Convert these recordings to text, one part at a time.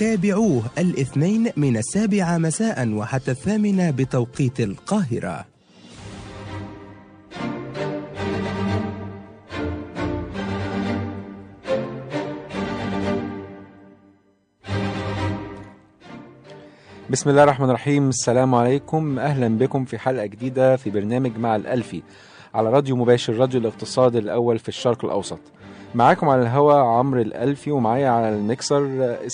تابعوه الاثنين من السابعة مساء وحتى الثامنة بتوقيت القاهرة. بسم الله الرحمن الرحيم. السلام عليكم. أهلا بكم في حلقة جديدة في برنامج مع الألفي على راديو مباشر راديو الاقتصاد الأول في الشرق الأوسط. معاكم على الهوا عمرو الألفي ومعايا على الميكسر آه،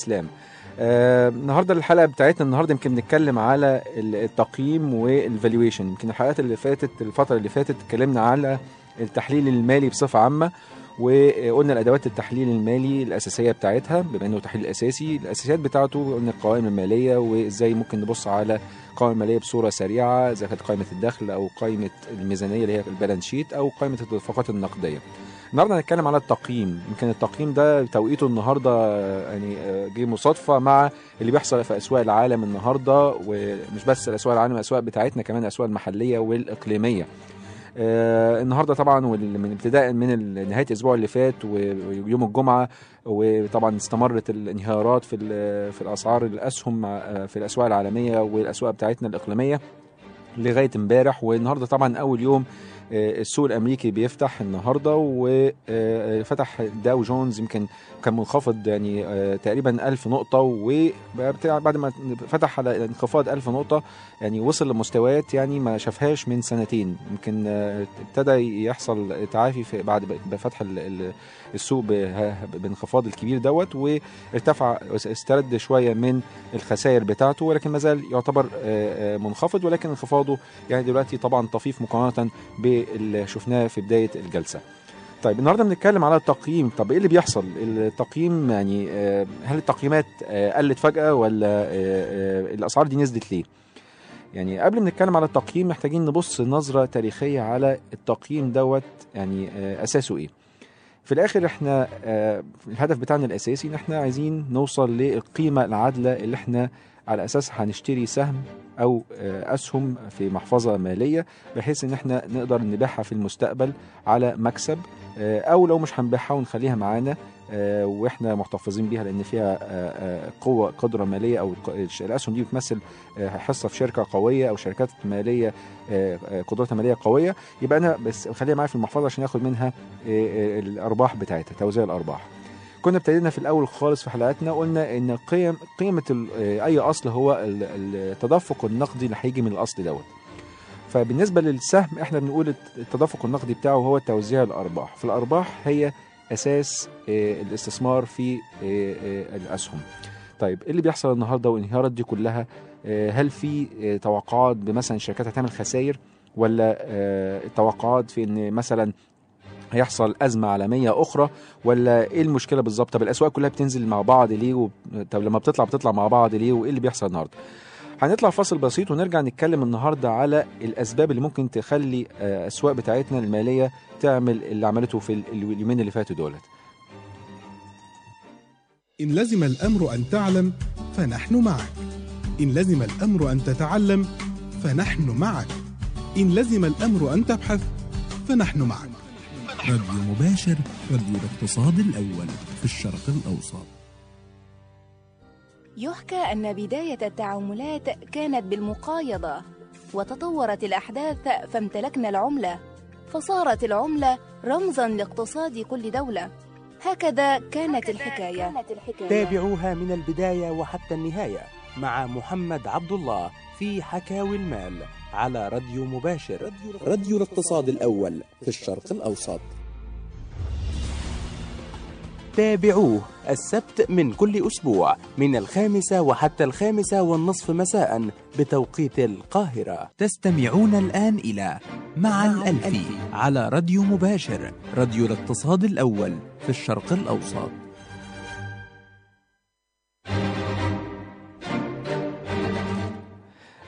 آه، النهارده الحلقة بتاعتنا النهارده يمكن بنتكلم على التقييم وال valuation يمكن الحلقات اللي فاتت الفترة اللي فاتت اتكلمنا على التحليل المالي بصفة عامة وقلنا الأدوات التحليل المالي الأساسية بتاعتها بما إنه تحليل أساسي. الأساسيات بتاعته قلنا القوائم المالية وإزاي ممكن نبص على القوائم الماليه بصورة سريعة إذا كانت قائمة الدخل أو قائمة الميزانية اللي هي ال balance sheet أو قائمة التدفقات النقدية. النهارده هنتكلم على التقييم. يمكن التقييم ده توقيته النهارده آه، يعني آه، جه مصادفة مع اللي بيحصل في أسواق العالم النهارده ومش بس الاسواق العالم الاسواق بتاعتنا كمان الأسواق المحلية والإقليمية. آه النهارده طبعا وال- من ابتداء من نهاية الأسبوع اللي فات ويوم الجمعة وطبعا استمرت الانهيارات في في الأسعار الأسهم آه، في الأسواق العالمية والأسواق بتاعتنا الإقليمية لغاية امبارح. والنهارده طبعا أول يوم السوق الأمريكي بيفتح النهارده وفتح داو جونز يمكن كان منخفض يعني آه، تقريبا 1000 نقطة وبعد ما فتح على انخفاض 1000 نقطة يعني وصل لمستويات يعني ما شافهاش من سنتين. يمكن آه، ابتدى يحصل تعافي في بعد ال- السوق بانخفاض الكبير دوت وارتفع استرد شوية من الخسائر بتاعته ولكن ما زال يعتبر آه، آه، منخفض ولكن انخفاضه يعني دلوقتي طبعا طفيف مقارنة باللي شفناه في بداية الجلسة. طيب النهارده بنتكلم على التقييم. طب إيه اللي بيحصل؟ التقييم يعني آه، هل التقييمات قلت فجأة ولا الأسعار دي نزلت ليه؟ يعني قبل ما نتكلم على التقييم محتاجين نبص نظرة تاريخية على التقييم دوت يعني أساسه إيه؟ في الآخر إحنا آه، الهدف بتاعنا الأساسي إن إحنا عايزين نوصل للقيمة العادلة اللي إحنا على اساسها هنشتري سهم أو آه، أسهم في محفظة مالية بحيث إن إحنا نقدر نبيعها في المستقبل على مكسب آه، أو لو مش هنبيعها ونخليها معانا آه، وإحنا محتفظين بيها لأن فيها قوة قدرة مالية أو الأسهم دي بتمثل حصة في شركة قوية أو شركات مالية قدرتها مالية قوية يبقى أنا بس خليها معايا في المحفظة عشان آخد منها الأرباح بتاعتها توزيع الأرباح. كنا ابتدينا في الأول خالص في حلقاتنا قلنا إن قيم قيمة آه، أي أصل هو ال- التدفق النقدي اللي هيجي من الأصل دوت. فبالنسبة للسهم إحنا بنقول التدفق النقدي بتاعه هو توزيع الأرباح. فالأرباح هي أساس آه، الاستثمار في آه، الأسهم. طيب إيه اللي بيحصل النهارده والانهيارات دي كلها؟ هل في توقعات بمثلا الشركات هتعمل خسائر؟ ولا آه، توقعات في إن مثلا هيحصل أزمة عالمية أخرى ولا إيه المشكلة بالظبط؟ طب الأسواق كلها بتنزل مع بعض ليه؟ طب لما بتطلع بتطلع مع بعض ليه؟ وإيه اللي بيحصل النهاردة؟ هنطلع فاصل بسيط ونرجع نتكلم النهارده على الأسباب اللي ممكن تخلي آه، الاسواق بتاعتنا المالية تعمل اللي عملته في ال- اليومين اللي فاتوا دولت. إن لزم الأمر أن تعلم فنحن معك إن لزم الأمر أن تتعلم فنحن معك إن لزم الأمر أن تبحث فنحن معك راديو مباشر راديو الاقتصاد الأول في الشرق الأوسط. يحكى أن بداية التعاملات كانت بالمقايضة وتطورت الأحداث فامتلكنا العملة فصارت العملة رمزا لاقتصاد كل دولة. هكذا كانت الحكاية. تابعوها من البداية وحتى النهاية مع محمد عبد الله في حكاوي المال على راديو مباشر. راديو الاقتصاد الأول في الشرق الأوسط. تابعوه السبت من كل أسبوع من الخامسة وحتى الخامسة والنصف مساء بتوقيت القاهرة. تستمعون الآن إلى مع الألفي على راديو مباشر راديو الاقتصاد الأول في الشرق الأوسط.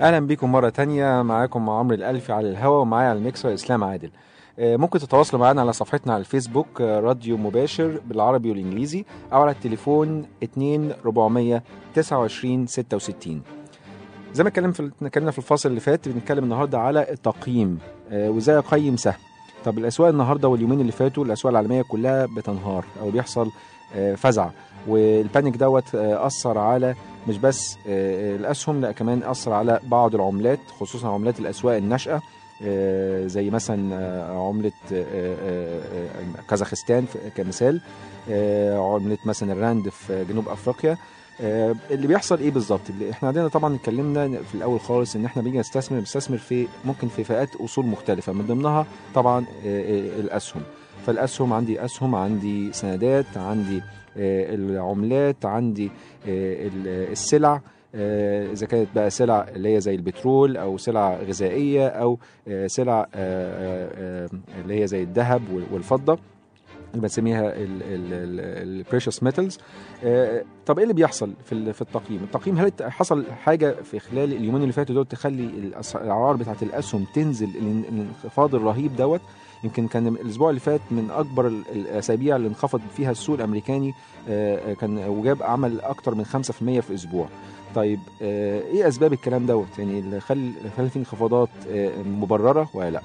أهلا بيكم مرة تانية معاكم عمرو الالفي على الهوا ومعايا على الميكسر اسلام عادل. ممكن تتواصلوا معانا على صفحتنا على الفيسبوك آه، راديو مباشر بالعربي والإنجليزي أو على التليفون 2 400 29 66 زي ما اتكلم في اتكلمنا في الفاصل اللي فات بنتكلم النهارده على التقييم. آه، وازاي اقيم سهم طب الأسواق النهارده واليومين اللي فاتوا الأسواق العالمية كلها بتنهار أو بيحصل آه، فزع. وال panic دوت آه، أثر على مش بس آه، الأسهم لأ كمان أثر على بعض العملات خصوصا عملات الأسواق الناشئة. آه، زي مثلا آه، عملة آه، آه، آه، كازاخستان كمثال آه، عملة مثلا الراند في جنوب أفريقيا. آه، اللي بيحصل إيه بالظبط؟ إحنا عندنا طبعا اتكلمنا في الأول خالص إن إحنا بنيجي نستثمر بنستثمر في ممكن في فئات أصول مختلفة. من ضمنها طبعا آه، آه، الأسهم. فالأسهم عندي أسهم عندي سندات عندي آه، العملات عندي آه، ال- السلع. آه، إذا كانت بقى سلع اللي هي زي البترول أو سلع غذائية أو آه، سلع آه، آه، آه، اللي هي زي الذهب وال- والفضة اللي بنسميها ال precious metals طب إيه اللي بيحصل في في التقييم؟ التقييم هل حصل حاجة في خلال اليومين اللي فاتوا دول تخلي الأسعار بتاعت الأسهم تنزل الان- الانخفاض الرهيب دوت؟ يمكن كان الأسبوع اللي فات من أكبر ال- الأسابيع اللي انخفض فيها السوق الأمريكاني آه، كان وجاب عمل أكتر من 5% في أسبوع طيب آه، إيه أسباب الكلام دوت؟ يعني اللي خلى في انخفاضات آه، مبررة ولا لأ؟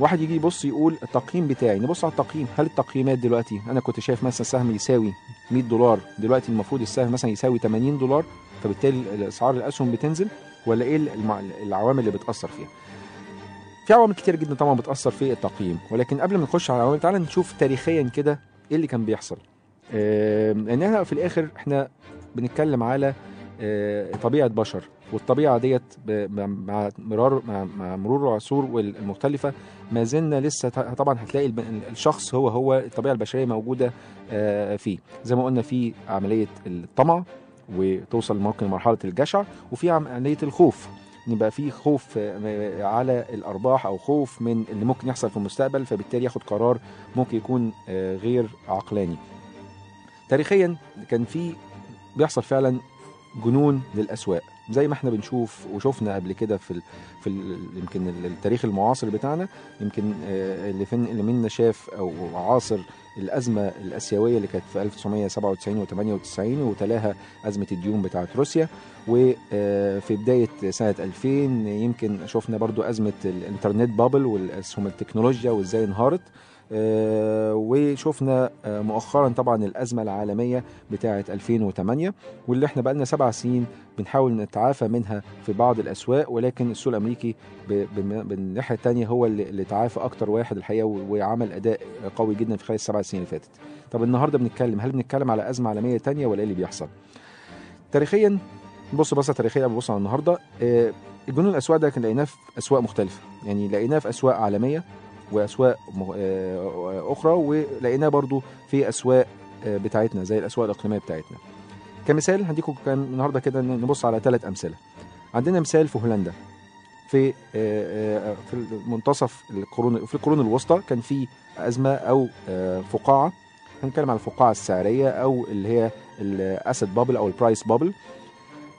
واحد يجي يبص يقول التقييم بتاعي نبص على التقييم هل التقييمات دلوقتي أنا كنت شايف مثلا سهم يساوي 100 دولار دلوقتي المفروض السهم مثلا يساوي 80 دولار فبالتالي اسعار الأسهم بتنزل ولا إيه العوامل اللي بتأثر فيها؟ في عوامل كتير جدا طبعا بتأثر في التقييم ولكن قبل ما نخش على العوامل تعالى نشوف تاريخيا كده إيه اللي كان بيحصل. لأن إحنا في الآخر إحنا بنتكلم على طبيعة بشر. والطبيعة ديت مع- مرار مع, مرور العصور المختلفه ما زلنا لسه طبعا هتلاقي الشخص هو هو الطبيعة البشرية موجودة آه، فيه. زي ما قلنا في عملية الطمع وتوصل ممكن لمرحلة الجشع وفي عملية الخوف. يبقى في خوف آه، على الأرباح أو خوف من اللي ممكن يحصل في المستقبل فبالتالي ياخد قرار ممكن يكون آه، غير عقلاني. تاريخيا كان في بيحصل فعلا جنون للأسواق. زي ما إحنا بنشوف وشفنا قبل كده في في يمكن ال- التاريخ المعاصر بتاعنا يمكن آه، اللي فين اللي منا شاف أو عاصر الأزمة الآسيوية اللي كانت في 1997 و98 وتلاها أزمة الديون بتاعت روسيا. وفي بداية سنة 2000 يمكن شفنا برضو أزمة الانترنت بابل والاسهم التكنولوجيا وإزاي انهارت. آه، وشفنا آه، مؤخرا طبعا الأزمة العالمية بتاعة 2008 واللي إحنا بقالنا سبع سنين بنحاول نتعافى منها في بعض الأسواق ولكن السوق الأمريكي بالناحية الثانية هو اللي تعافى أكتر واحد الحقيقة وعمل أداء قوي جدا في خلال السبع سنين اللي فاتت. طب النهارده بنتكلم هل بنتكلم على أزمة عالمية ثانية ولا إيه اللي بيحصل؟ تاريخيا بص بصة تاريخية ببص على النهارده آه، الجنون الأسواق ده كان لقيناه في أسواق مختلفة يعني لقيناه في أسواق عالمية وأسواق م- آه، أخرى ولقيناه برضو في أسواق آه، بتاعتنا زي الأسواق الإقليمية بتاعتنا. كمثال هديكم كان النهارده كده نبص على ثلاث أمثلة. عندنا مثال في هولندا. في آه، آه، في منتصف القرون في القرون الوسطى كان في أزمة أو آه، فقاعة. هنتكلم عن الفقاعة السعرية أو اللي هي الأسيد بابل أو البرايس بابل.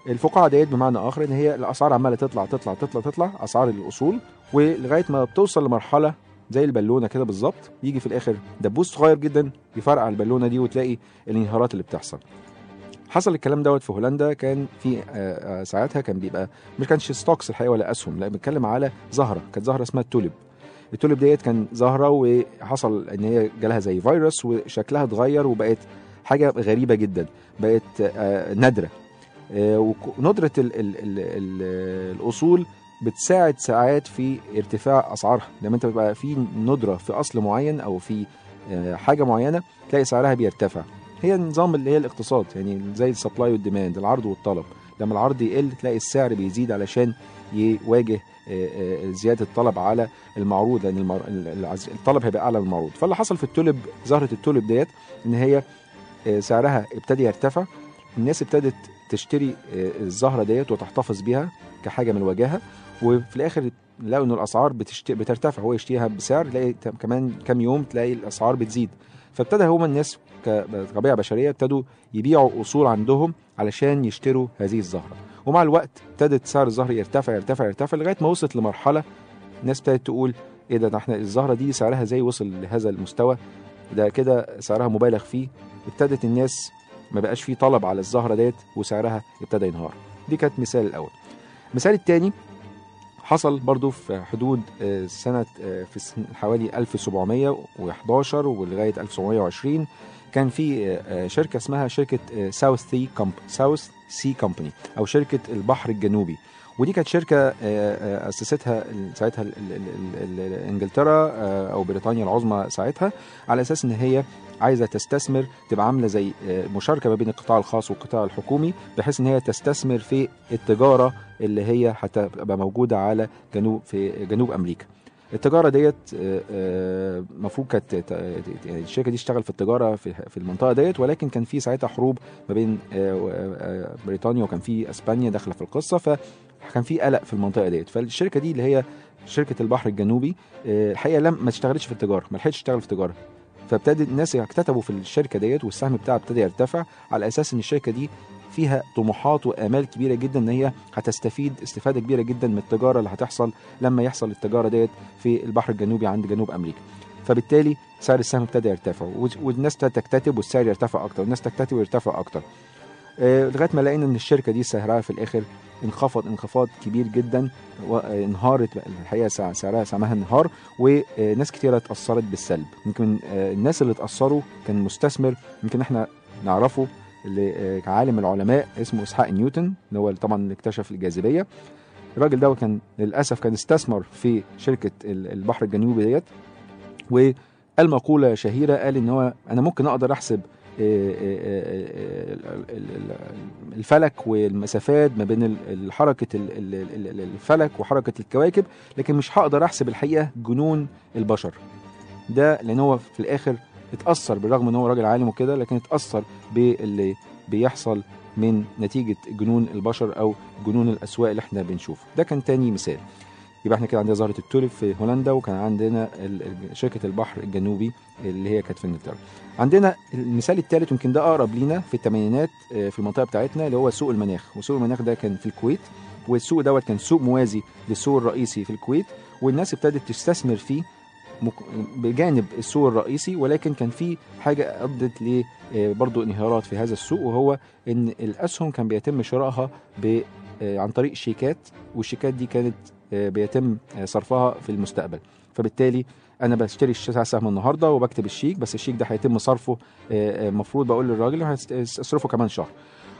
الفقاعة ديت بمعنى آخر إن هي الأسعار عمالة تطلع تطلع تطلع تطلع أسعار الاصول ولغاية ما بتوصل لمرحلة زي البالونة كده بالظبط يجي في الآخر دبوس صغير جدا يفرقع البالونة دي وتلاقي الانهيارات اللي بتحصل. حصل الكلام دوت في هولندا كان في آه، آه، ساعتها كان بيبقى مش كانش stocks الحقيقة ولا أسهم لا بنتكلم على زهرة. كانت زهرة اسمها التوليب. التوليب ديت كان زهرة وحصل إن هي جالها زي فيروس وشكلها اتغير وبقت حاجة غريبة جدا بقت آه، نادرة. وندره ال ال ال ال الأصول بتساعد ساعات في ارتفاع أسعارها. لما أنت بيبقى في ندرة في أصل معين أو في آه، حاجة معينة تلاقي سعرها بيرتفع. هي نظام اللي هي الاقتصاد يعني زي ال supply وال demand العرض والطلب. لما العرض يقل تلاقي السعر بيزيد علشان يواجه آه، آه، زيادة الطلب على المعروض لأن. العز- الطلب هيبقى أعلى من المعروض. فاللي حصل في التوليب زهرة التوليب ديت إن هي سعرها ابتدى يرتفع. الناس ابتدت تشتري الزهرة ديت وتحتفظ بيها كحاجة من الواجهه وفي الآخر لقوا ان الأسعار بتشت... بترتفع. هو يشتريها بسعر تلاقي كمان كام يوم تلاقي الأسعار بتزيد. فابتدى هما الناس كطبيعة بشرية ابتدوا يبيعوا أصول عندهم علشان يشتروا هذه الزهرة. ومع الوقت ابتدت سعر الزهر يرتفع يرتفع يرتفع لغاية ما وصلت لمرحلة الناس ابتدت تقول إيه ده, إحنا الزهرة دي سعرها زي وصل لهذا المستوى. ده كده سعرها مبالغ فيه. ابتدت الناس ما بقاش فيه طلب على الزهرة ديت وسعرها ابتدى ينهار. دي كانت مثال الأول. المثال الثاني حصل برضو في حدود آه، سنة آه، في حوالي 1711 ولغاية 1720 كان في آه، شركة اسمها شركة South Sea Company أو شركة البحر الجنوبي. ودي كانت شركة آه، آه، أسستها ال- ساعتها آه، أو بريطانيا العظمى ساعتها على أساس إن هي عايزة تستثمر تبقى عاملة زي آه، مشاركة ما بين القطاع الخاص والقطاع الحكومي بحيث إن هي تستثمر في التجارة اللي هي هتبقى موجودة على جنوب في جنوب أمريكا. التجارة ديت المفروض كانت ت- ت- يعني الشركة دي اشتغل في التجارة في المنطقة ديت ولكن كان في ساعتها حروب ما بين آه، آه، بريطانيا وكان في إسبانيا داخلة في القصة فكان في قلق في المنطقة ديت. فالشركة دي اللي هي شركة البحر الجنوبي آه، الحقيقة لم ما اشتغلتش في التجارة ما لحقتش تشتغل في التجارة. فابتدى الناس يكتتبوا في الشركة ديت والسهم بتاعها ابتدى يرتفع على أساس إن الشركة دي فيها طموحات وآمال كبيرة جدا إن هي هتستفيد استفادة كبيرة جدا من التجارة اللي هتحصل لما يحصل التجارة ديت في البحر الجنوبي عند جنوب أمريكا. فبالتالي سعر السهم ابتدى يرتفع والناس تكتتب والسعر يرتفع أكتر والناس تكتتب ويرتفع أكتر. لغاية ما لقينا إن الشركة دي سعرها في الآخر انخفض انخفاض كبير جدا وانهارت بقى الحقيقة سع- سعرها سعرها انهار وناس كتيرة اتأثرت بالسلب. يمكن آه، الناس اللي اتأثروا كان مستثمر يمكن إحنا نعرفه اللي آه، كعالم العلماء اسمه إسحاق نيوتن اللي هو طبعا اللي اكتشف الجاذبية. الراجل ده كان للأسف كان استثمر في شركة ال- البحر الجنوبي ديت وقال مقوله شهيرة قال إن هو أنا ممكن أقدر أحسب ال- ال- ال- الفلك والمسافات ما بين ال- الفلك وحركة الكواكب لكن مش هقدر أحسب الحقيقة جنون البشر. ده لأن هو في الآخر اتأثر بالرغم إن هو راجل عالم وكده لكن اتأثر باللي بيحصل من نتيجة جنون البشر أو جنون الأسواق اللي إحنا بنشوفه. ده كان تاني مثال. يبقى إحنا كده عندنا زهرة التوليب في هولندا وكان عندنا شركة البحر الجنوبي اللي هي كانت في إنجلترا. عندنا المثال الثالث يمكن ده أقرب لينا في الثمانينات آه، في المنطقة بتاعتنا اللي هو سوق المناخ. وسوق المناخ ده كان في الكويت والسوق دوت كان سوق موازي للسوق الرئيسي في الكويت والناس ابتدت تستثمر فيه بجانب السوق الرئيسي ولكن كان في حاجة أدت ل آه، انهيارات في هذا السوق وهو إن الأسهم كان بيتم شرائها آه، عن طريق شيكات والشيكات دي كانت بيتم آه، صرفها في المستقبل. فبالتالي أنا بشتري الش- سهم النهارده وبكتب الشيك بس الشيك ده هيتم صرفه المفروض بقول للراجل هتصرفه كمان شهر.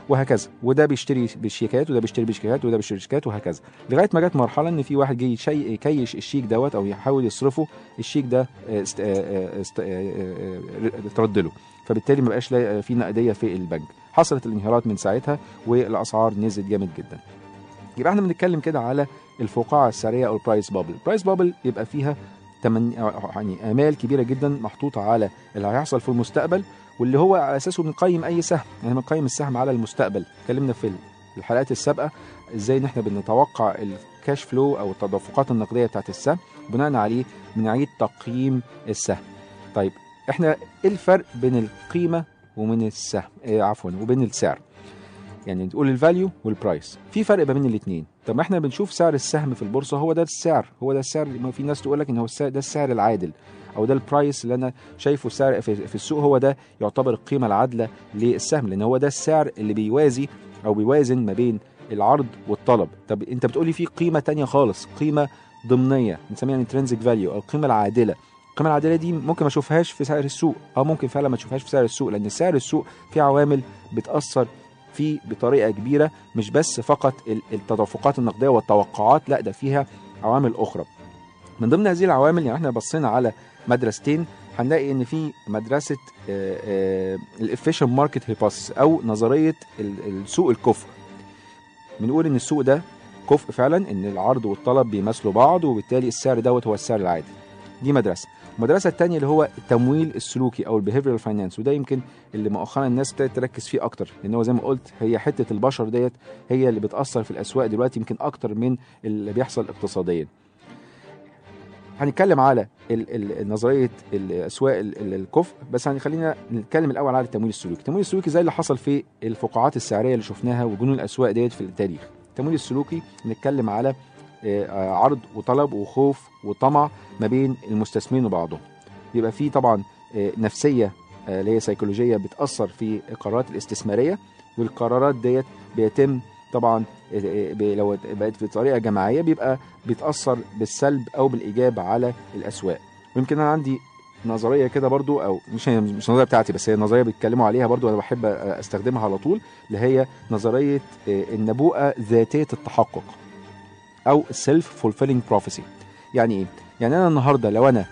وهكذا. وده بيشتري بالشيكات وده بيشتري بالشيكات وده بيشتري بالشيكات وهكذا. لغاية ما جت مرحلة إن في واحد يشي- يكيش الشيك دوت أو يحاول يصرفه الشيك ده آه، آه، آه، آه، آه، آه، اترد له. فبالتالي ما بقاش في نقدية في البنك. حصلت الانهيارات من ساعتها والأسعار نزلت جامد جدا. يبقى إحنا بنتكلم كده على الفقاعة السعريه أو ال price bubble ال price bubble يبقى فيها تمن يعني آمال كبيرة جدا محطوطة على اللي هيحصل في المستقبل واللي هو على اساسه بنقيم أي سهم يعني بنقيم السهم على المستقبل. اتكلمنا في الحلقات السابقة إزاي إن إحنا بنتوقع ال cash flow أو التدفقات النقدية بتاعت السهم بناء عليه بنعيد تقييم السهم. طيب إحنا إيه الفرق بين القيمة ومن السهم؟ إيه عفوا وبين السعر؟ يعني تقول ال value وال price في فرق ما بين الاثنين طب ما إحنا بنشوف سعر السهم في البورصة هو ده السعر هو ده السعر ما في ناس تقول لك إن هو السعر ده السعر العادل أو ده ال price اللي أنا شايفه سعر في, السوق هو ده يعتبر القيمة العادلة للسهم لأن هو ده السعر اللي بيوازي أو بيوازن ما بين العرض والطلب. طب أنت بتقولي في قيمة تانية خالص قيمة ضمنية بنسميها intrinsic value أو القيمه العادلة. القيمة العادلة دي ممكن ما أشوفهاش في سعر السوق آه ممكن فعلا ما تشوفهاش في سعر السوق لأن سعر السوق فيه عوامل بتأثر فيه بطريقة كبيرة مش بس فقط ال- التدفقات النقدية والتوقعات لا ده فيها عوامل أخرى. من ضمن هذه العوامل يعني إحنا بصينا على مدرستين هنلاقي إن في مدرسة ال efficient market hypothesis أو نظرية ال- السوق الكفء. بنقول إن السوق ده كفء فعلا إن العرض والطلب بيمثلوا بعض وبالتالي السعر دوت هو السعر العادل. دي مدرسة. المدرسة الثانية اللي هو التمويل السلوكي أو ال behavioral finance وده يمكن اللي مؤخرا الناس ابتدت تركز فيه أكتر لأن هو زي ما قلت هي حتة البشر ديت هي اللي بتأثر في الأسواق دلوقتي يمكن أكتر من اللي بيحصل اقتصاديا. هنتكلم على نظرية الأسواق ال- ال- الكفء بس هنخلينا نتكلم الأول على التمويل السلوكي. التمويل السلوكي زي اللي حصل في الفقاعات السعرية اللي شفناها وجنون الأسواق ديت في التاريخ. التمويل السلوكي بنتكلم على عرض وطلب وخوف وطمع ما بين المستثمرين وبعضهم. بيبقى في طبعا آه، نفسية آه، اللي هي سيكولوجيه بتأثر في القرارات الاستثمارية والقرارات ديت بيتم طبعا آه، آه، لو بقت بطريقة جماعية بيبقى بيتاثر بالسلب أو بالإيجاب على الأسواق. ويمكن أنا عندي نظرية كده برضو أو مش مش النظرية بتاعتي بس هي نظريه بيتكلموا عليها برضو أنا بحب أستخدمها على طول اللي هي نظرية آه، النبوءة ذاتية التحقق. أو self-fulfilling prophecy يعني إيه؟ يعني أنا النهارده لو أنا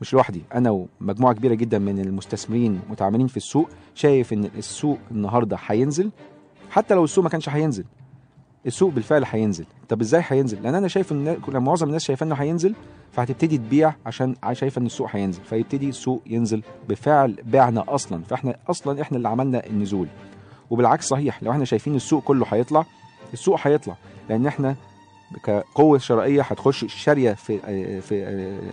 مش لوحدي أنا ومجموعة كبيرة جدا من المستثمرين متعاملين في السوق شايف إن السوق النهارده هينزل حتى لو السوق ما كانش هينزل السوق بالفعل هينزل. طب إزاي هينزل؟ لأن أنا شايف إن معظم الناس شايفة إنه هينزل فهتبتدي تبيع عشان شايفة إن السوق هينزل. فيبتدي السوق ينزل بفعل بعنا أصلا. فإحنا أصلا إحنا اللي عملنا النزول. وبالعكس صحيح لو إحنا شايفين السوق كله هيطلع السوق هيطلع. لأن إحنا كقوة شرائية هتخش شارية في في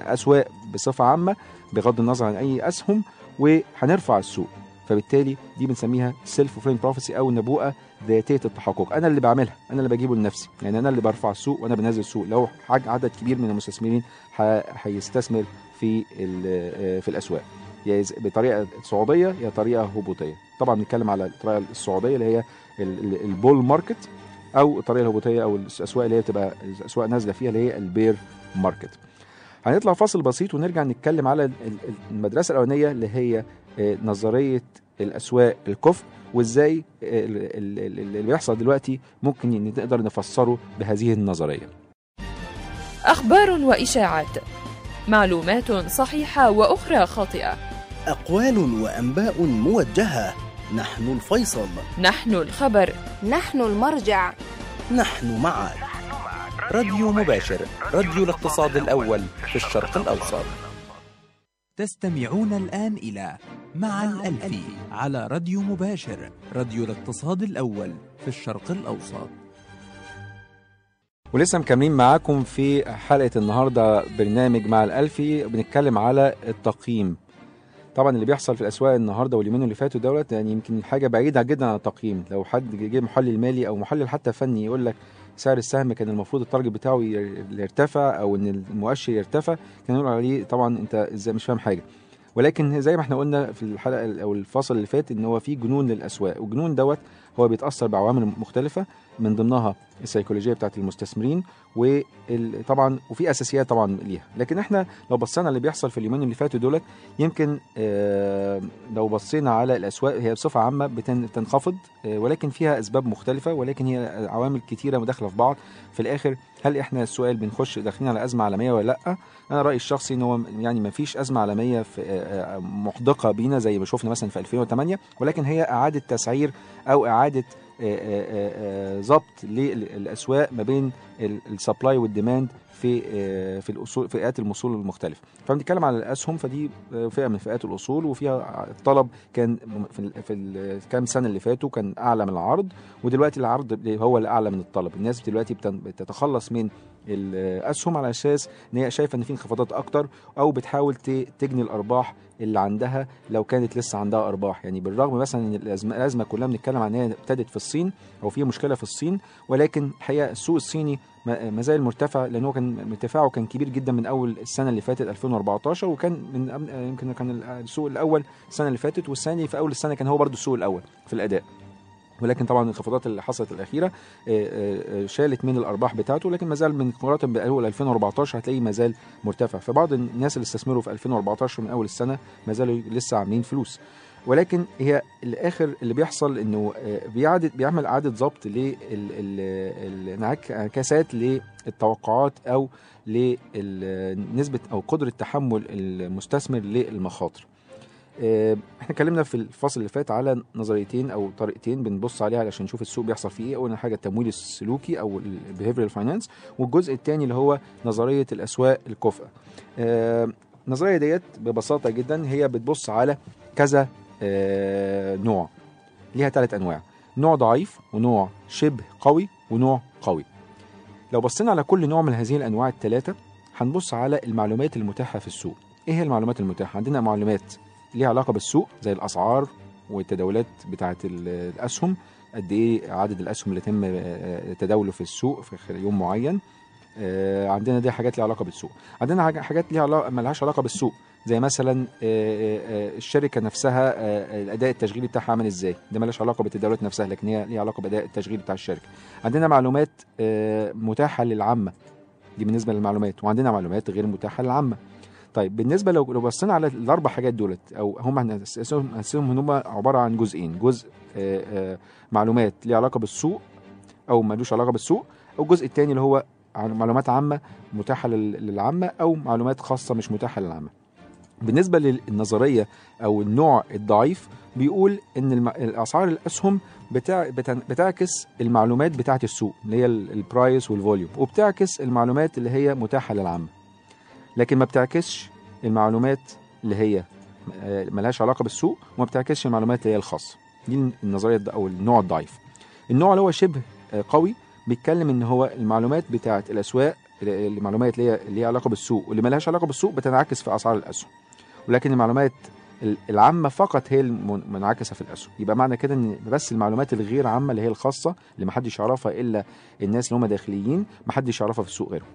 أسواق بصفة عامة بغض النظر عن أي أسهم وهنرفع السوق. فبالتالي دي بنسميها self-fulfilling prophecy أو النبوءه ذاتية التحقق. أنا اللي بعملها أنا اللي بجيبه لنفسي. يعني أنا اللي برفع السوق وأنا بنزل السوق لو عدد كبير من المستثمرين هيستثمر في في الأسواق. يا إذا- بطريقة صعوديه يا طريقة هبوطية. طبعا بنتكلم على الطريقة الصعوديه اللي هي ال- ال- ال bull market أو الطريقة الهبوطية أو الأسواق اللي هي بتبقى الاسواق نازلة فيها اللي هي ال bear ماركت. هنطلع فاصل بسيط ونرجع نتكلم على ال- ال- المدرسة الأولانية اللي هي آه، نظرية الأسواق الكفء وإزاي آه، ال- ال- ال- اللي بيحصل دلوقتي ممكن نقدر نفسره بهذه النظرية. أخبار وإشاعات معلومات صحيحة وأخرى خاطئة. أقوال وأنباء موجهة. نحن الفيصل. نحن الخبر. نحن المرجع. نحن معك راديو مباشر. راديو الاقتصاد الأول في الشرق الأوسط. تستمعون الآن إلى مع الألفي على راديو مباشر. راديو الاقتصاد الأول في الشرق الأوسط. ولسه مكملين معاكم في حلقة النهاردة برنامج مع الألفي بنتكلم على التقييم. طبعا اللي بيحصل في الأسواق النهاردة واليومين اللي فاتوا دولت يعني يمكن حاجة بعيدة جدا عن التقييم. لو حد جه محلل مالي أو محلل حتى فني يقول لك سعر السهم كان المفروض ال target بتاعه ير- يرتفع أو إن المؤشر يرتفع كان يقول عليه طبعا أنت إزاي مش فاهم حاجة. ولكن زي ما إحنا قلنا في الحلقة أو الفاصل اللي فات إن هو في جنون للأسواق والجنون دوت هو بيتأثر بعوامل مختلفة. من ضمنها السيكولوجية بتاعت المستثمرين وطبعا وفي أساسيات طبعا ليها. لكن إحنا لو بصينا اللي بيحصل في اليومين اللي فاتوا دولت يمكن آه، لو بصينا على الأسواق هي بصفة عامة بتن- بتنخفض آه، ولكن فيها أسباب مختلفة ولكن هي عوامل كتيرة مداخلة في بعض. في الآخر هل إحنا السؤال بنخش داخلين على أزمة عالمية ولا لأ؟ أنا رأيي الشخصي إن هو يعني ما فيش أزمة عالمية في آه، محدقة بينا زي ما شفنا مثلا في 2008 ولكن هي إعادة تسعير أو إعادة آه، آه، آه، آه، للأسواق ما بين ال supply وال demand في في الأصول فئات الاصول المختلفة. فبنتكلم على الأسهم فدي فئة من فئات الأصول وفيها الطلب كان في في الكام سنة اللي فاتوا كان أعلى من العرض ودلوقتي العرض هو الأعلى من الطلب. الناس دلوقتي بتتخلص من الاسهم على أساس إن هي شايفة إن في انخفاضات أكتر أو بتحاول تجني الأرباح اللي عندها لو كانت لسه عندها أرباح. يعني بالرغم مثلا إن الازمه الأزمة كلها بنتكلم عن إن هي ابتدت في الصين أو في مشكلة في الصين ولكن الحقيقة السوق الصيني ما زال مرتفع لأن هو كان ارتفاعه كان كبير جدا من أول السنة اللي فاتت 2014 وكان من يمكن كان السوق الأول السنة اللي فاتت والثاني في أول السنة كان هو برضو السوق الأول في الأداء. ولكن طبعا الانخفاضات اللي حصلت الأخيرة آه، آه، آه، شالت من الأرباح بتاعته لكن ما زال من مقارنة بأول 2014 هتلاقيه ما زال مرتفع. فبعض الناس اللي استثمروا في 2014 من أول السنة ما زالوا لسه عاملين فلوس. ولكن هي الآخر اللي بيحصل إنه بيعدد بيعمل إعادة ضبط للانعكاسات للتوقعات أو لنسبة أو قدرة تحمل المستثمر للمخاطر. إحنا اتكلمنا في الفصل اللي فات على نظريتين أو طريقتين بنبص عليها علشان نشوف السوق بيحصل فيه إيه. اول حاجة التمويل السلوكي أو ال behavioral finance والجزء الثاني اللي هو نظرية الأسواق الكفء آه، النظرية ديت ببساطة جدا هي بتبص على كذا آه، نوع. ليها ثلاث أنواع. نوع ضعيف ونوع شبه قوي ونوع قوي. لو بصينا على كل نوع من هذه الأنواع الثلاثه هنبص على المعلومات المتاحة في السوق. إيه هي المعلومات المتاحة؟ عندنا معلومات ليها علاقة بالسوق زي الأسعار والتداولات بتاعه ال- الأسهم. قد إيه عدد الأسهم اللي تم آه، تداوله في السوق في يوم معين. آه، عندنا دي حاجات ليها علاقة بالسوق. عندنا حاجات ليها علاقه ملهاش علاقة بالسوق. زي مثلا آه، الشركة نفسها الأداء التشغيلي بتاعها عامل إزاي؟ ده ملهاش علاقة بالتداولات نفسها لكن هي ليها علاقة بالاداء التشغيلي بتاع الشركة. عندنا معلومات متاحة للعامة. دي بالنسبة للمعلومات. وعندنا معلومات غير متاحة للعامة. طيب بالنسبة لو لو بصينا على الأربع حاجات دولت أو هم هنقسمهم إن هم عبارة عن جزئين جزء آه، آه، معلومات ليها علاقة بالسوق أو ملوش علاقة بالسوق أو الجزء الثاني اللي هو معلومات عامة متاحة لل- للعامة أو معلومات خاصة مش متاحة للعامة. بالنسبة للنظرية أو النوع الضعيف بيقول إن الأسعار الأسهم بتاع بتع- بتعكس المعلومات بتاعة السوق اللي هي ال- ال price وال volume وبتعكس المعلومات اللي هي متاحة للعامة. لكن ما بتعكسش المعلومات اللي هي آه، ملهاش علاقة بالسوق وما بتعكسش المعلومات اللي هي الخاصة. دي النظرية أو النوع الضعيف. النوع اللي هو شبه آه، قوي بيتكلم إن هو المعلومات بتاعه الأسواق المعلومات اللي هي اللي ليها علاقة بالسوق واللي ملهاش علاقة بالسوق بتنعكس في أسعار الأسهم. ولكن المعلومات ال- العامة فقط هي المنعكسه في الأسهم. يبقى معنى كده إن بس المعلومات الغير عامة اللي هي الخاصة اللي محدش يعرفها إلا الناس اللي هم داخليين محدش يعرفها في السوق غيرهم.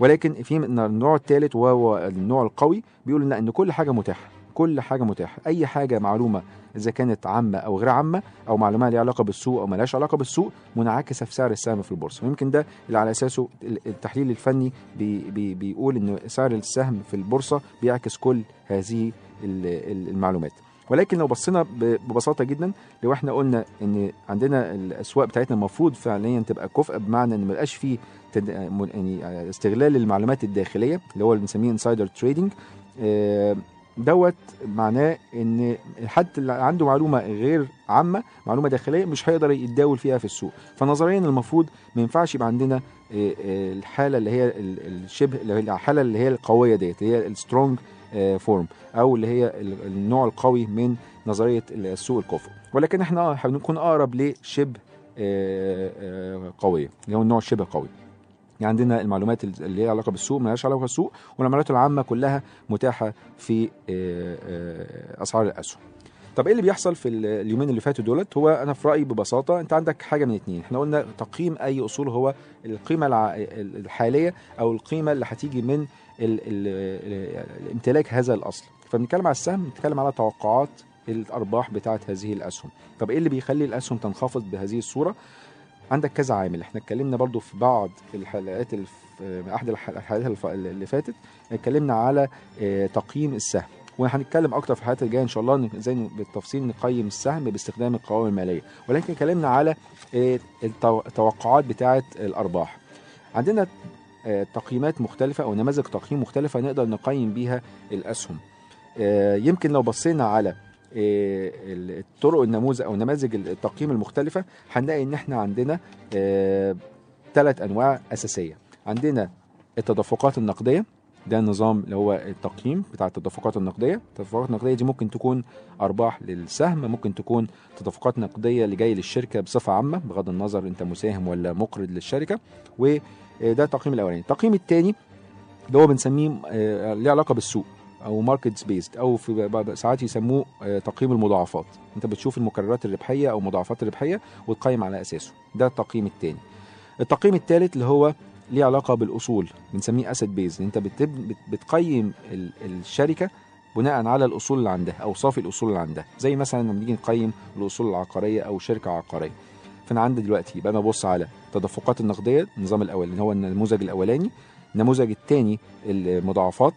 ولكن في النوع الثالث وهو النوع القوي بيقول لا إن كل حاجة متاحة كل حاجة متاحة. أي حاجة معلومة إذا كانت عامة أو غير عامة أو معلومة ليها علاقة بالسوق أو ملهاش علاقة بالسوق منعكسة في سعر السهم في البورصة. ويمكن ده اللي على أساسه التحليل الفني بي بي بيقول إن سعر السهم في البورصة بيعكس كل هذه ال- ال- المعلومات. ولكن لو بصينا ببساطة جدا لو إحنا قلنا إن عندنا الأسواق بتاعتنا المفروض فعليا تبقى كفء بمعنى إن ما يبقاش فيه يعني استغلال المعلومات الداخلية اللي هو اللي بنسميه insider trading دوت معناه إن حد اللي عنده معلومة غير عامة معلومة داخلية مش هيقدر يتداول فيها في السوق. فنظريا المفروض ما ينفعش يبقى عندنا آه، آه، الحالة اللي هي ال- الشبه الحالة اللي هي القوية ديت اللي هي ال strong form أو اللي هي ال- النوع القوي من نظرية السوق الكفء ولكن إحنا آه، هنكون أقرب لشبه آه، آه، قوية اللي هو النوع الشبه قوي. يعني عندنا المعلومات اللي ليها علاقة بالسوق مالهاش علاقة بالسوق والمعلومات العامة كلها متاحة في آه، آه، أسعار الأسهم. طب إيه اللي بيحصل في ال- اليومين اللي فاتوا دولت؟ هو أنا في رأيي ببساطة أنت عندك حاجة من اتنين. إحنا قلنا تقييم أي أصول هو القيمة الحالية أو القيمة اللي هتيجي من ال ال ال امتلاك هذا الأصل. فبنتكلم على السهم بنتكلم على توقعات الأرباح بتاعه هذه الأسهم. طب إيه اللي بيخلي الأسهم تنخفض بهذه الصورة؟ عندك كذا عامل. إحنا اتكلمنا برضو في بعض الحلقات في أحد الح- الحلقات اللي فاتت اتكلمنا على آه، تقييم السهم. وهنتكلم أكتر في الحلقات الجاية إن شاء الله إزاي بالتفصيل نقيم السهم باستخدام القوائم المالية. ولكن اتكلمنا على آه، التو- التوقعات بتاعه الأرباح. عندنا آه، تقييمات مختلفة أو نماذج تقييم مختلفة نقدر نقيم بيها الأسهم. آه، يمكن لو بصينا على الطرق النموذج أو نماذج التقييم المختلفة هنلاقي إن إحنا عندنا ثلاث أنواع أساسية. عندنا التدفقات النقدية ده النظام اللي هو التقييم بتاع التدفقات النقدية. التدفقات النقدية دي ممكن تكون أرباح للسهم ممكن تكون تدفقات نقدية اللي جاي للشركة بصفة عامة بغض النظر أنت مساهم ولا مقرض للشركة. وده التقييم الأولاني. التقييم الثاني اللي هو بنسميه آه، ليه علاقة بالسوق أو market based أو في ساعات يسموه آه، تقييم المضاعفات. أنت بتشوف المكررات الربحية أو مضاعفات الربحية وتقيم على أساسه. ده التقييم الثاني التقييم الثالث اللي هو ليه علاقة بالأصول بنسميه asset based أنت بتقيم ال- الشركة بناء على الأصول اللي عندها اوصاف الأصول اللي عندها. زي مثلا لما بنيجي نقيم الأصول العقارية أو شركة عقارية. فأنا عندي دلوقتي أنا ببص على تدفقات النقدية النظام الأول اللي هو النموذج الأولاني النموذج الثاني المضاعفات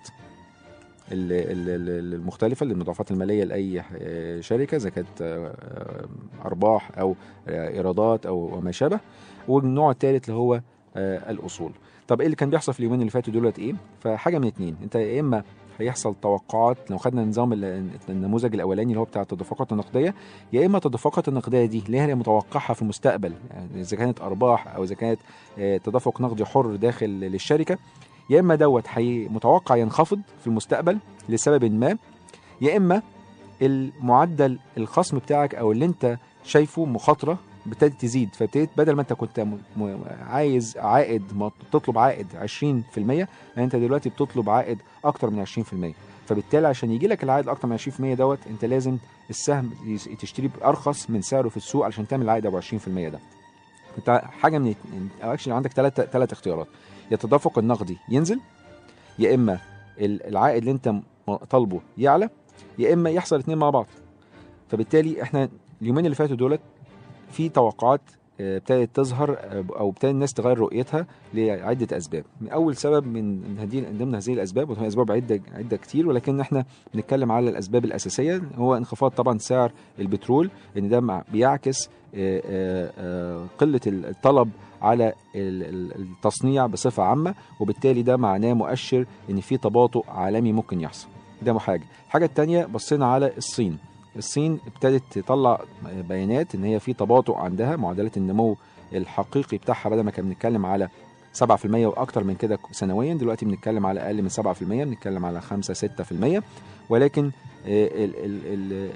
ال- ال- ال- المختلفة المضاعفات المالية لأي آه، شركة إذا كانت آه، أرباح أو آه، إيرادات أو ما شابه. والنوع الثالث اللي هو آه، الأصول طب إيه اللي كان بيحصل في اليومين اللي فاتوا دولت إيه؟ فحاجة من اتنين أنت يا إما هيحصل توقعات لو خدنا نظام ال- النموذج الأولاني اللي هو بتاع التدفقات النقدية يا إما التدفقات النقدية دي اللي هي متوقعها في المستقبل يعني إذا كانت أرباح أو إذا كانت آه، تدفق نقدي حر داخل للشركة يا إما دوت متوقع ينخفض في المستقبل لسبب ما يا إما المعدل الخصم بتاعك أو اللي أنت شايفه مخاطرة ابتدت تزيد. فابتديت بدل ما انت كنت. عايز عائد ما تطلب عائد 20% يعني انت دلوقتي بتطلب عائد أكتر من 20% فبالتالي عشان يجي لك العائد أكتر من 20% دوت انت لازم السهم تشتريه بأرخص من سعره في السوق علشان تعمل العائد ابو 20% ده. انت حاجة من اكشن عندك ثلاث ثلاث اختيارات. يا التدفق النقدي ينزل يا إما ال- العائد اللي انت طالبه يعلى يا إما يحصل الاثنين مع بعض. فبالتالي إحنا اليومين اللي فاتوا دولت في توقعات آه، ابتدت تظهر آه، أو ابتدى الناس تغير رؤيتها لعدة أسباب. أول سبب من هذه من ضمن هذه الأسباب وهي أسباب عدة عدة كتير ولكن إحنا بنتكلم على الأسباب الأساسية هو انخفاض طبعا سعر البترول إن ده بيعكس آه، قلة الطلب على ال- ال- التصنيع بصفة عامة وبالتالي ده معناه مؤشر إن في تباطؤ عالمي ممكن يحصل. ده حاجة. الحاجة الثانية بصينا على الصين. الصين ابتدت تطلع بيانات إن هي في تباطؤ عندها معدلات النمو الحقيقي بتاعها بدل ما كنا بنتكلم على 7% وأكتر من كده سنويا دلوقتي بنتكلم على أقل من 7% بنتكلم على 5 6% ولكن آه، ال ال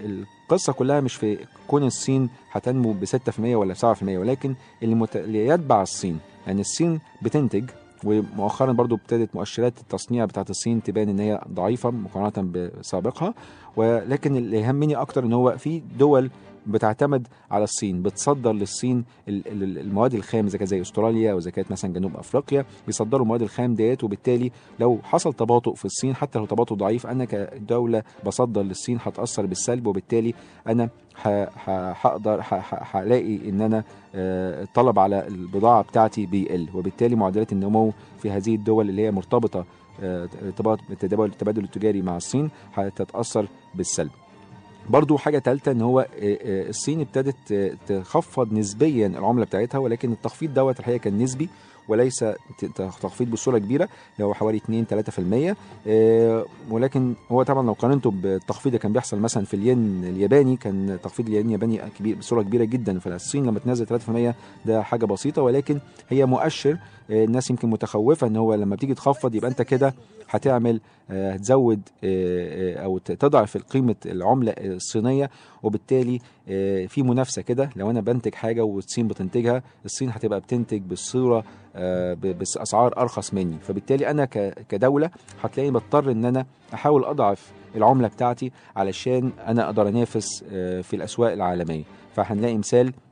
ال القصة كلها مش في كون الصين هتنمو ب 6% ولا 7% ولكن اللي. اللي يتبع الصين لأن يعني الصين بتنتج ومؤخرا برضو ابتدت مؤشرات التصنيع بتاعت الصين تبان إن هي ضعيفة مقارنة بسابقها ولكن اللي يهمني أكتر إن هو في دول بتعتمد على الصين بتصدر للصين ال- ال- المواد الخام إذا كانت زي أستراليا أو اذا كانت مثلا جنوب أفريقيا بيصدروا المواد الخام ديت وبالتالي لو حصل تباطؤ في الصين حتى لو تباطؤ ضعيف أنا كدولة بصدر للصين هتأثر بالسلب وبالتالي أنا هقدر هلاقي إن أنا آه، الطلب على البضاعة بتاعتي بيقل وبالتالي معدلات النمو في هذه الدول اللي هي مرتبطة آه، ارتباط بالتداول التبادل التجاري مع الصين هتتأثر بالسلب. برضو حاجة تالتة إن هو آه، آه، الصين ابتدت آه، تخفض نسبيا العملة بتاعتها ولكن التخفيض دوت الحقيقة كان نسبي وليس تخفيض بصورة كبيرة اللي هو حوالي 2 3% آه، ولكن هو طبعا لو قارنته بالتخفيض اللي كان بيحصل مثلا في الين الياباني كان تخفيض الين الياباني كبير بصورة كبيرة جدا فالصين لما تنزل 3% ده حاجة بسيطة ولكن هي مؤشر الناس يمكن متخوفة إن هو لما بتيجي تخفض يبقى أنت كده هتعمل آه، هتزود آه، آه، أو تضعف قيمة العملة الصينية وبالتالي آه، في منافسة كده. لو أنا بنتج حاجة والصين بتنتجها الصين هتبقى بتنتج بالصورة آه، بأسعار أرخص مني. فبالتالي أنا كدولة هتلاقيني بضطر إن أنا أحاول أضعف العملة بتاعتي علشان أنا أقدر أنافس آه، في الأسواق العالمية. فهنلاقي مثال آه، آه،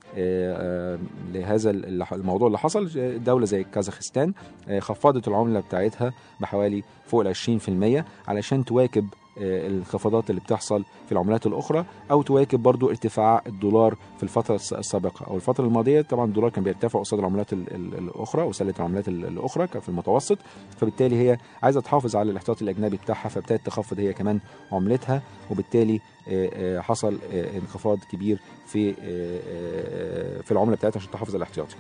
لهذا ال- الموضوع اللي حصل. آه، دولة زي كازاخستان آه، خفضت العملة بتاعتها بحوالي فوق ال 20% علشان تواكب آه، الانخفاضات اللي بتحصل في العملات الأخرى أو تواكب برضو ارتفاع الدولار في الفترة الس- السابقة. أو الفترة الماضية طبعا الدولار كان بيرتفع قصاد العملات ال- ال- الأخرى وسله العملات ال- الأخرى كان في المتوسط. فبالتالي هي عايزة تحافظ على الاحتياطي الأجنبي بتاعها فابتدت تخفض هي كمان عملتها. وبالتالي آه، آه، حصل آه، انخفاض كبير في آه، آه، في العملة بتاعتها عشان تحافظ على الاحتياطي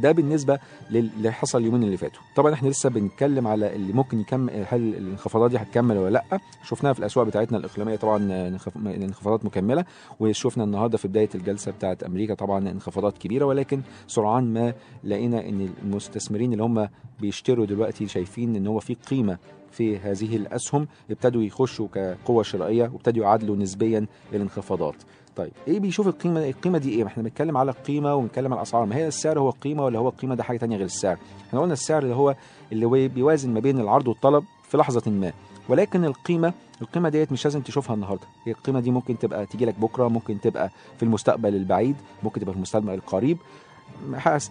ده بالنسبة للي حصل اليومين اللي فاتوا. طبعا إحنا لسه بنتكلم على اللي ممكن يكمل هل الانخفاضات دي هتكمل ولا لأ. شفناها في الأسواق بتاعتنا الإقليمية طبعا انخف- انخفاضات مكملة. وشفنا النهارده في بداية الجلسة بتاعت أمريكا طبعا انخفاضات كبيرة. ولكن سرعان ما لقينا إن المستثمرين اللي هم بيشتروا دلوقتي شايفين إن هو في قيمة في هذه الأسهم ابتدوا يخشوا كقوة شرائية وابتدوا يعادلوا نسبيا الانخفاضات طيب إيه بيشوف القيمة القيمة دي إيه؟ ما إحنا بنتكلم على القيمة وبنتكلم على الأسعار. ما هي السعر هو القيمة ولا هو القيمة ده حاجة تانية غير السعر؟ إحنا قلنا السعر اللي هو اللي بيوازن ما بين العرض والطلب في لحظة ما. ولكن القيمة القيمة ديت مش لازم تشوفها النهارده. هي القيمة دي ممكن تبقى تيجي لك بكرة ممكن تبقى في المستقبل البعيد ممكن تبقى في المستقبل القريب.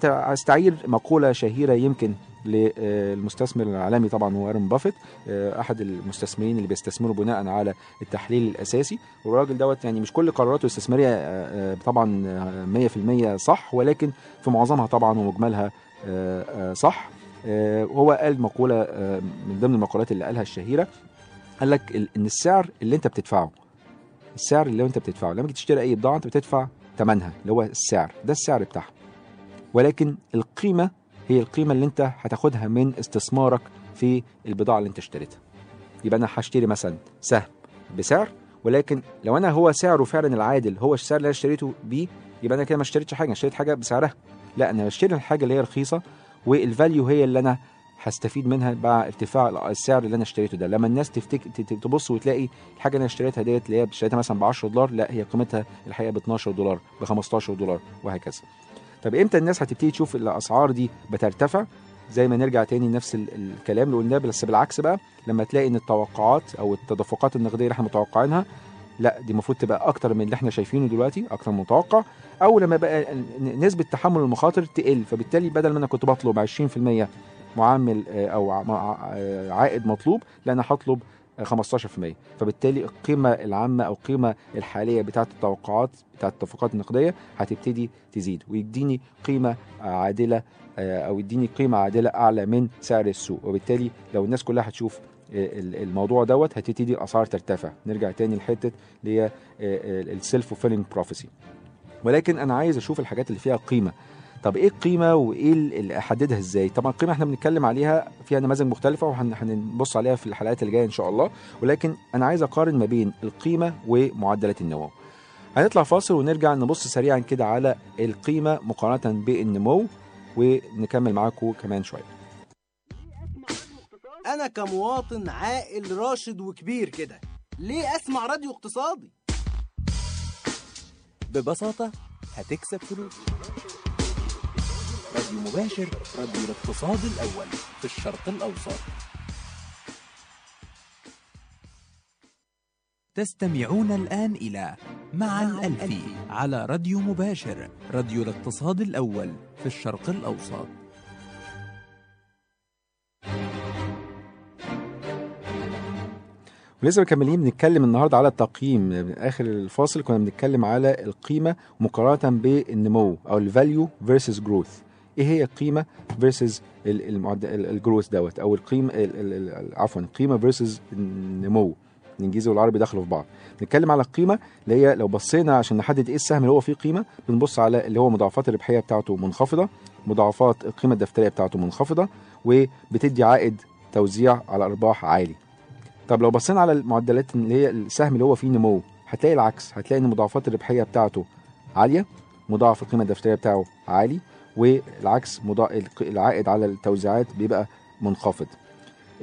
هستعير مقولة شهيرة يمكن للمستثمر العالمي طبعا هو وارن بافيت آه، أحد المستثمرين اللي بيستثمروا بناء على التحليل الأساسي. والراجل دوت يعني مش كل قراراته الاستثمارية آه، آه، طبعا آه، 100% صح ولكن في معظمها طبعا ومجملها صح. وهو قال مقولة من ضمن المقولات اللي قالها الشهيرة. قال لك إن السعر اللي أنت بتدفعه السعر اللي أنت بتدفعه لما تيجي تشتري أي بضاعة أنت بتدفع ثمنها اللي هو السعر ده السعر بتاعها. ولكن القيمة هي القيمة اللي انت هتاخدها من استثمارك في البضاعة اللي انت اشتريتها. يبقى أنا هشتري مثلا سهم بسعر ولكن لو أنا هو سعره فعلا العادل هو السعر اللي أنا اشتريته بيه يبقى أنا كده ما اشتريتش حاجة اشتريت حاجة بسعرها. لا أنا بشتري الحاجة اللي هي رخيصة والفاليو هي اللي أنا هستفيد منها مع ارتفاع السعر اللي أنا اشتريته ده. لما الناس تفتك تبص وتلاقي الحاجة اللي أنا اشتريتها ديت اللي هي اشتريتها مثلا ب 10 دولار لا هي قيمتها الحقيقة ب 12 دولار ب 15 دولار وهكذا. طب إمتى الناس هتبتدي تشوف الأسعار دي بترتفع؟ زي ما نرجع تاني نفس ال- الكلام اللي قلناه بس بالعكس بقى لما تلاقي إن التوقعات أو التدفقات النقدية اللي إحنا متوقعينها لا دي المفروض تبقى أكتر من اللي إحنا شايفينه دلوقتي أكتر من المتوقع أو لما بقى نسبة تحمل المخاطر تقل فبالتالي بدل ما أنا كنت بطلب 20% معامل آه، أو آه، عائد مطلوب لا أنا هطلب 15% فبالتالي القيمة العامة أو القيمة الحالية بتاعه التوقعات بتاعه التدفقات النقدية هتبتدي تزيد ويديني قيمة عادلة آه، أو يديني قيمة عادلة أعلى من سعر السوق. وبالتالي لو الناس كلها هتشوف ال- الموضوع دوت هتبتدي الأسعار ترتفع. نرجع تاني لحتة اللي هي ال self-fulfilling prophecy ولكن أنا عايز أشوف الحاجات اللي فيها قيمة. طب إيه القيمة وإيه ال- اللي أحددها إزاي؟ طبعا القيمة إحنا بنتكلم عليها فيها نماذج مختلفة وهنبص عليها في الحلقات اللي جاية إن شاء الله. ولكن أنا عايز أقارن ما بين القيمة ومعدلات النمو. هنطلع فاصل ونرجع نبص سريعا كده على القيمة مقارنة بالنمو ونكمل معاكم كمان شوية. أنا كمواطن عاقل راشد وكبير كده ليه أسمع راديو اقتصادي؟ ببساطة هتكسب فلوس. راديو مباشر راديو الاقتصاد الأول في الشرق الأوسط. تستمعون الآن إلى مع الألفي على راديو مباشر راديو الاقتصاد الأول في الشرق الأوسط. ولسه مكملين بنتكلم النهارده على التقييم. آخر الفاصل كنا بنتكلم على القيمة مقارنة بالنمو أو ال value versus growth إيه هي القيمه versus ال growth دوت؟ أو القيمه ال- ال- ال- عفوا القيمه versus النمو الإنجليزي والعربي دخلوا في بعض. نتكلم على القيمه اللي هي لو بصينا عشان نحدد إيه السهم اللي هو فيه قيمة بنبص على اللي هو مضاعفات الربحية بتاعته منخفضة مضاعفات القيمه الدفترية بتاعته منخفضة وبتدي عائد توزيع على أرباح عالي. طب لو بصينا على المعدلات اللي هي السهم اللي هو فيه نمو هتلاقي العكس. هتلاقي إن مضاعفات الربحية بتاعته عالية مضاعف القيمة الدفترية بتاعه عالي والعكس العائد على التوزيعات بيبقى منخفض.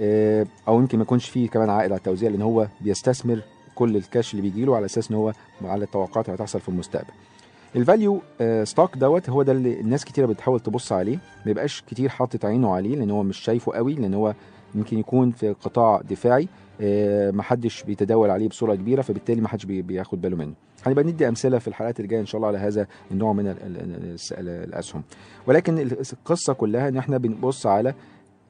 آه، أو يمكن ما يكونش فيه كمان عائد على التوزيع لأن هو بيستثمر كل الكاش اللي بيجي له على أساس إن هو على التوقعات اللي هتحصل في المستقبل. ال value stock دوت هو ده اللي الناس كتيرة بتحاول تبص عليه. ما يبقاش كتير حاطط عينه عليه لأن هو مش شايفه قوي لأن هو يمكن يكون في قطاع دفاعي آه، محدش بيتداول عليه بصورة كبيرة فبالتالي محدش بي- بياخد باله منه. هنبقى ندي أمثلة في الحلقات الجاية إن شاء الله على هذا النوع من الأسهم. ولكن ال- القصة كلها إن إحنا بنبص على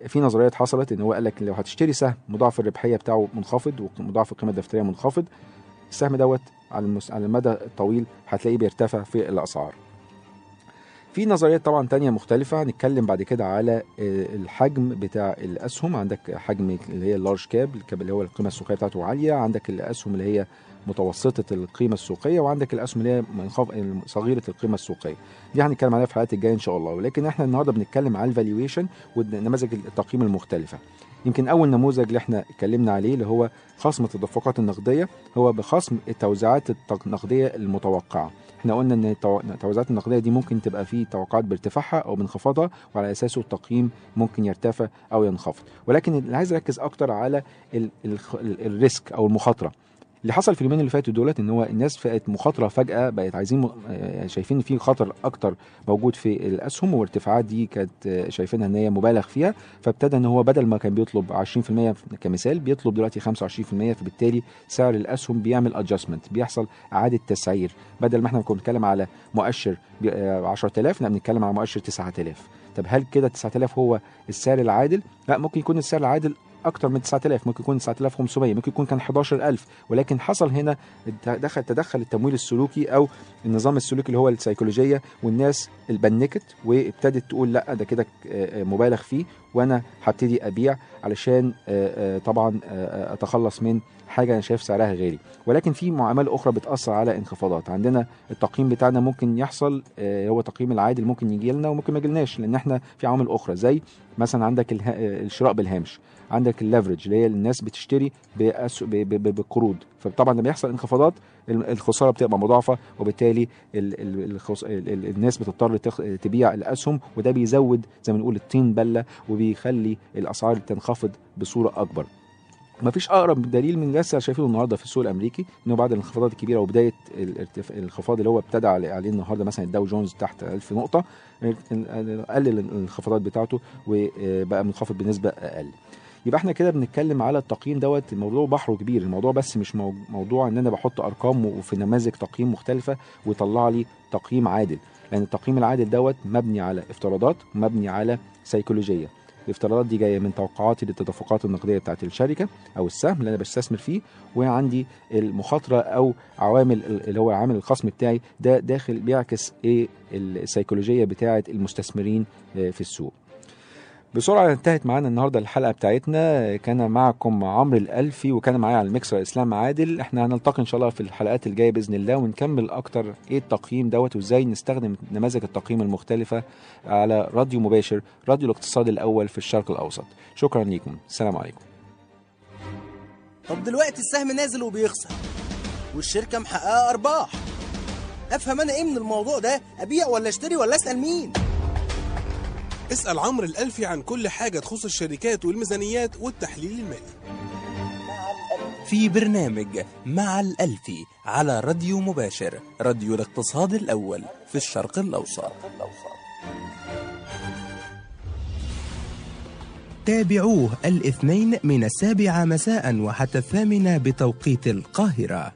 في نظريات حصلت إن هو قال لك لو هتشتري سهم مضاعف الربحية بتاعه منخفض ومضاعف القيمة الدفترية منخفض السهم دوت على المس... على المدى الطويل هتلاقيه بيرتفع في الأسعار. في نظريات طبعا تانية مختلفة هنتكلم بعد كده على آه، الحجم بتاع الأسهم. عندك حجم اللي هي ال large cap ال cap اللي هو القيمة السوقية بتاعته عالية. عندك الأسهم اللي هي متوسطة القيمة السوقية وعندك الأسهم اللي هي منخف... صغيرة القيمة السوقية. دي هنتكلم عليها في الحلقات الجاية إن شاء الله. ولكن إحنا النهاردة بنتكلم على ال valuation ونماذج التقييم المختلفة. يمكن أول نموذج اللي إحنا اتكلمنا عليه اللي هو خصم التدفقات النقدية هو بخصم التوزيعات النقدية المتوقعة. إحنا قلنا إن التو- التوزيعات النقدية دي ممكن تبقى فيه توقعات بارتفاعها أو بانخفاضها وعلى أساسه التقييم ممكن يرتفع أو ينخفض. ولكن اللي عايز اركز أكتر على ال risk أو المخاطرة. اللي حصل في اليومين اللي فاتوا دولت إن هو الناس بقت مخاطرة فجأة بقت عايزين آه، شايفين في خطر أكتر موجود في الأسهم والارتفاعات دي كانت شايفينها إن هي مبالغ فيها فابتدى إن هو بدل ما كان بيطلب 20% كمثال بيطلب دلوقتي 25% فبالتالي سعر الأسهم بيعمل adjustment بيحصل إعادة تسعير بدل ما إحنا كنا بنتكلم على مؤشر ب- آه، 10000 لا بنتكلم على مؤشر 9000 طب هل كده 9000 هو السعر العادل؟ لا ممكن يكون السعر العادل أكتر من 9000 ممكن يكون 9500 ممكن يكون كان 11000 ولكن حصل هنا دخل تدخل التمويل السلوكي أو النظام السلوكي اللي هو السيكولوجية والناس panicked وابتدت تقول لا ده كده آه، آه، مبالغ فيه. وأنا هبتدي ابيع علشان آه، آه، طبعا آه، اتخلص من حاجة أنا شايف سعرها غالي. ولكن في معامل أخرى بتأثر على انخفاضات. عندنا التقييم بتاعنا ممكن يحصل هو تقييم العادل ممكن يجي لنا وممكن ما يجيلناش لأن إحنا في عوامل أخرى زي مثلا عندك الشراء بالهامش. عندك الليفرج اللي هي الناس بتشتري بأس- ب- ب- ب- بقروض. فطبعا لما يحصل انخفاضات ال- الخسارة بتبقى مضاعفة وبالتالي ال ال الخس... ال ال الناس بتضطر تخ... تبيع الأسهم وده بيزود زي ما نقول الطين بلة وبيخلي الأسعار تنخفض بصورة أكبر مفيش أقرب دليل من لسه شايفينه النهارده في السوق الأمريكي إنه بعد الانخفاضات الكبيرة وبداية. الانخفاض اللي هو ابتدى عليه النهارده مثلا الداو جونز تحت 1000 نقطة قلل الانخفاضات بتاعته وبقى منخفض بنسبة أقل يبقى إحنا كده بنتكلم على التقييم دوت. الموضوع بحره كبير الموضوع بس مش مو- موضوع ان أنا بحط ارقام وفي نماذج تقييم مختلفة ويطلع لي تقييم عادل. لأن التقييم العادل دوت مبني على افتراضات ومبني على سيكولوجيه الافتراضات دي جاية من توقعاتي للتدفقات النقدية بتاعت الشركة أو السهم اللي أنا بستثمر فيه وعندي المخاطرة أو عوامل اللي هو عامل الخصم بتاعي ده داخل بيعكس إيه السيكولوجيه بتاعت المستثمرين آه، في السوق. بسرعة انتهت معانا النهاردة الحلقة بتاعتنا. كان معكم عمرو الألفي وكان معايا على المكسر إسلام عادل. إحنا هنلتقي إن شاء الله في الحلقات الجاية بإذن الله ونكمل أكتر إيه التقييم دوت وإزاي نستخدم نماذج التقييم المختلفة على راديو مباشر راديو الاقتصاد الأول في الشرق الأوسط. شكرا ليكم. السلام عليكم. طب دلوقتي السهم نازل وبيخسر والشركة محققة أرباح. أفهم أنا إيه من الموضوع ده؟ أبيع ولا أشتري ولا أسأل مين؟ اسأل عمرو الألفي عن كل حاجة تخص الشركات والميزانيات والتحليل المالي. في برنامج مع الألفي على راديو مباشر راديو الاقتصاد الأول في الشرق الأوسط. تابعوه الاثنين من السابعة مساء وحتى الثامنة بتوقيت القاهرة.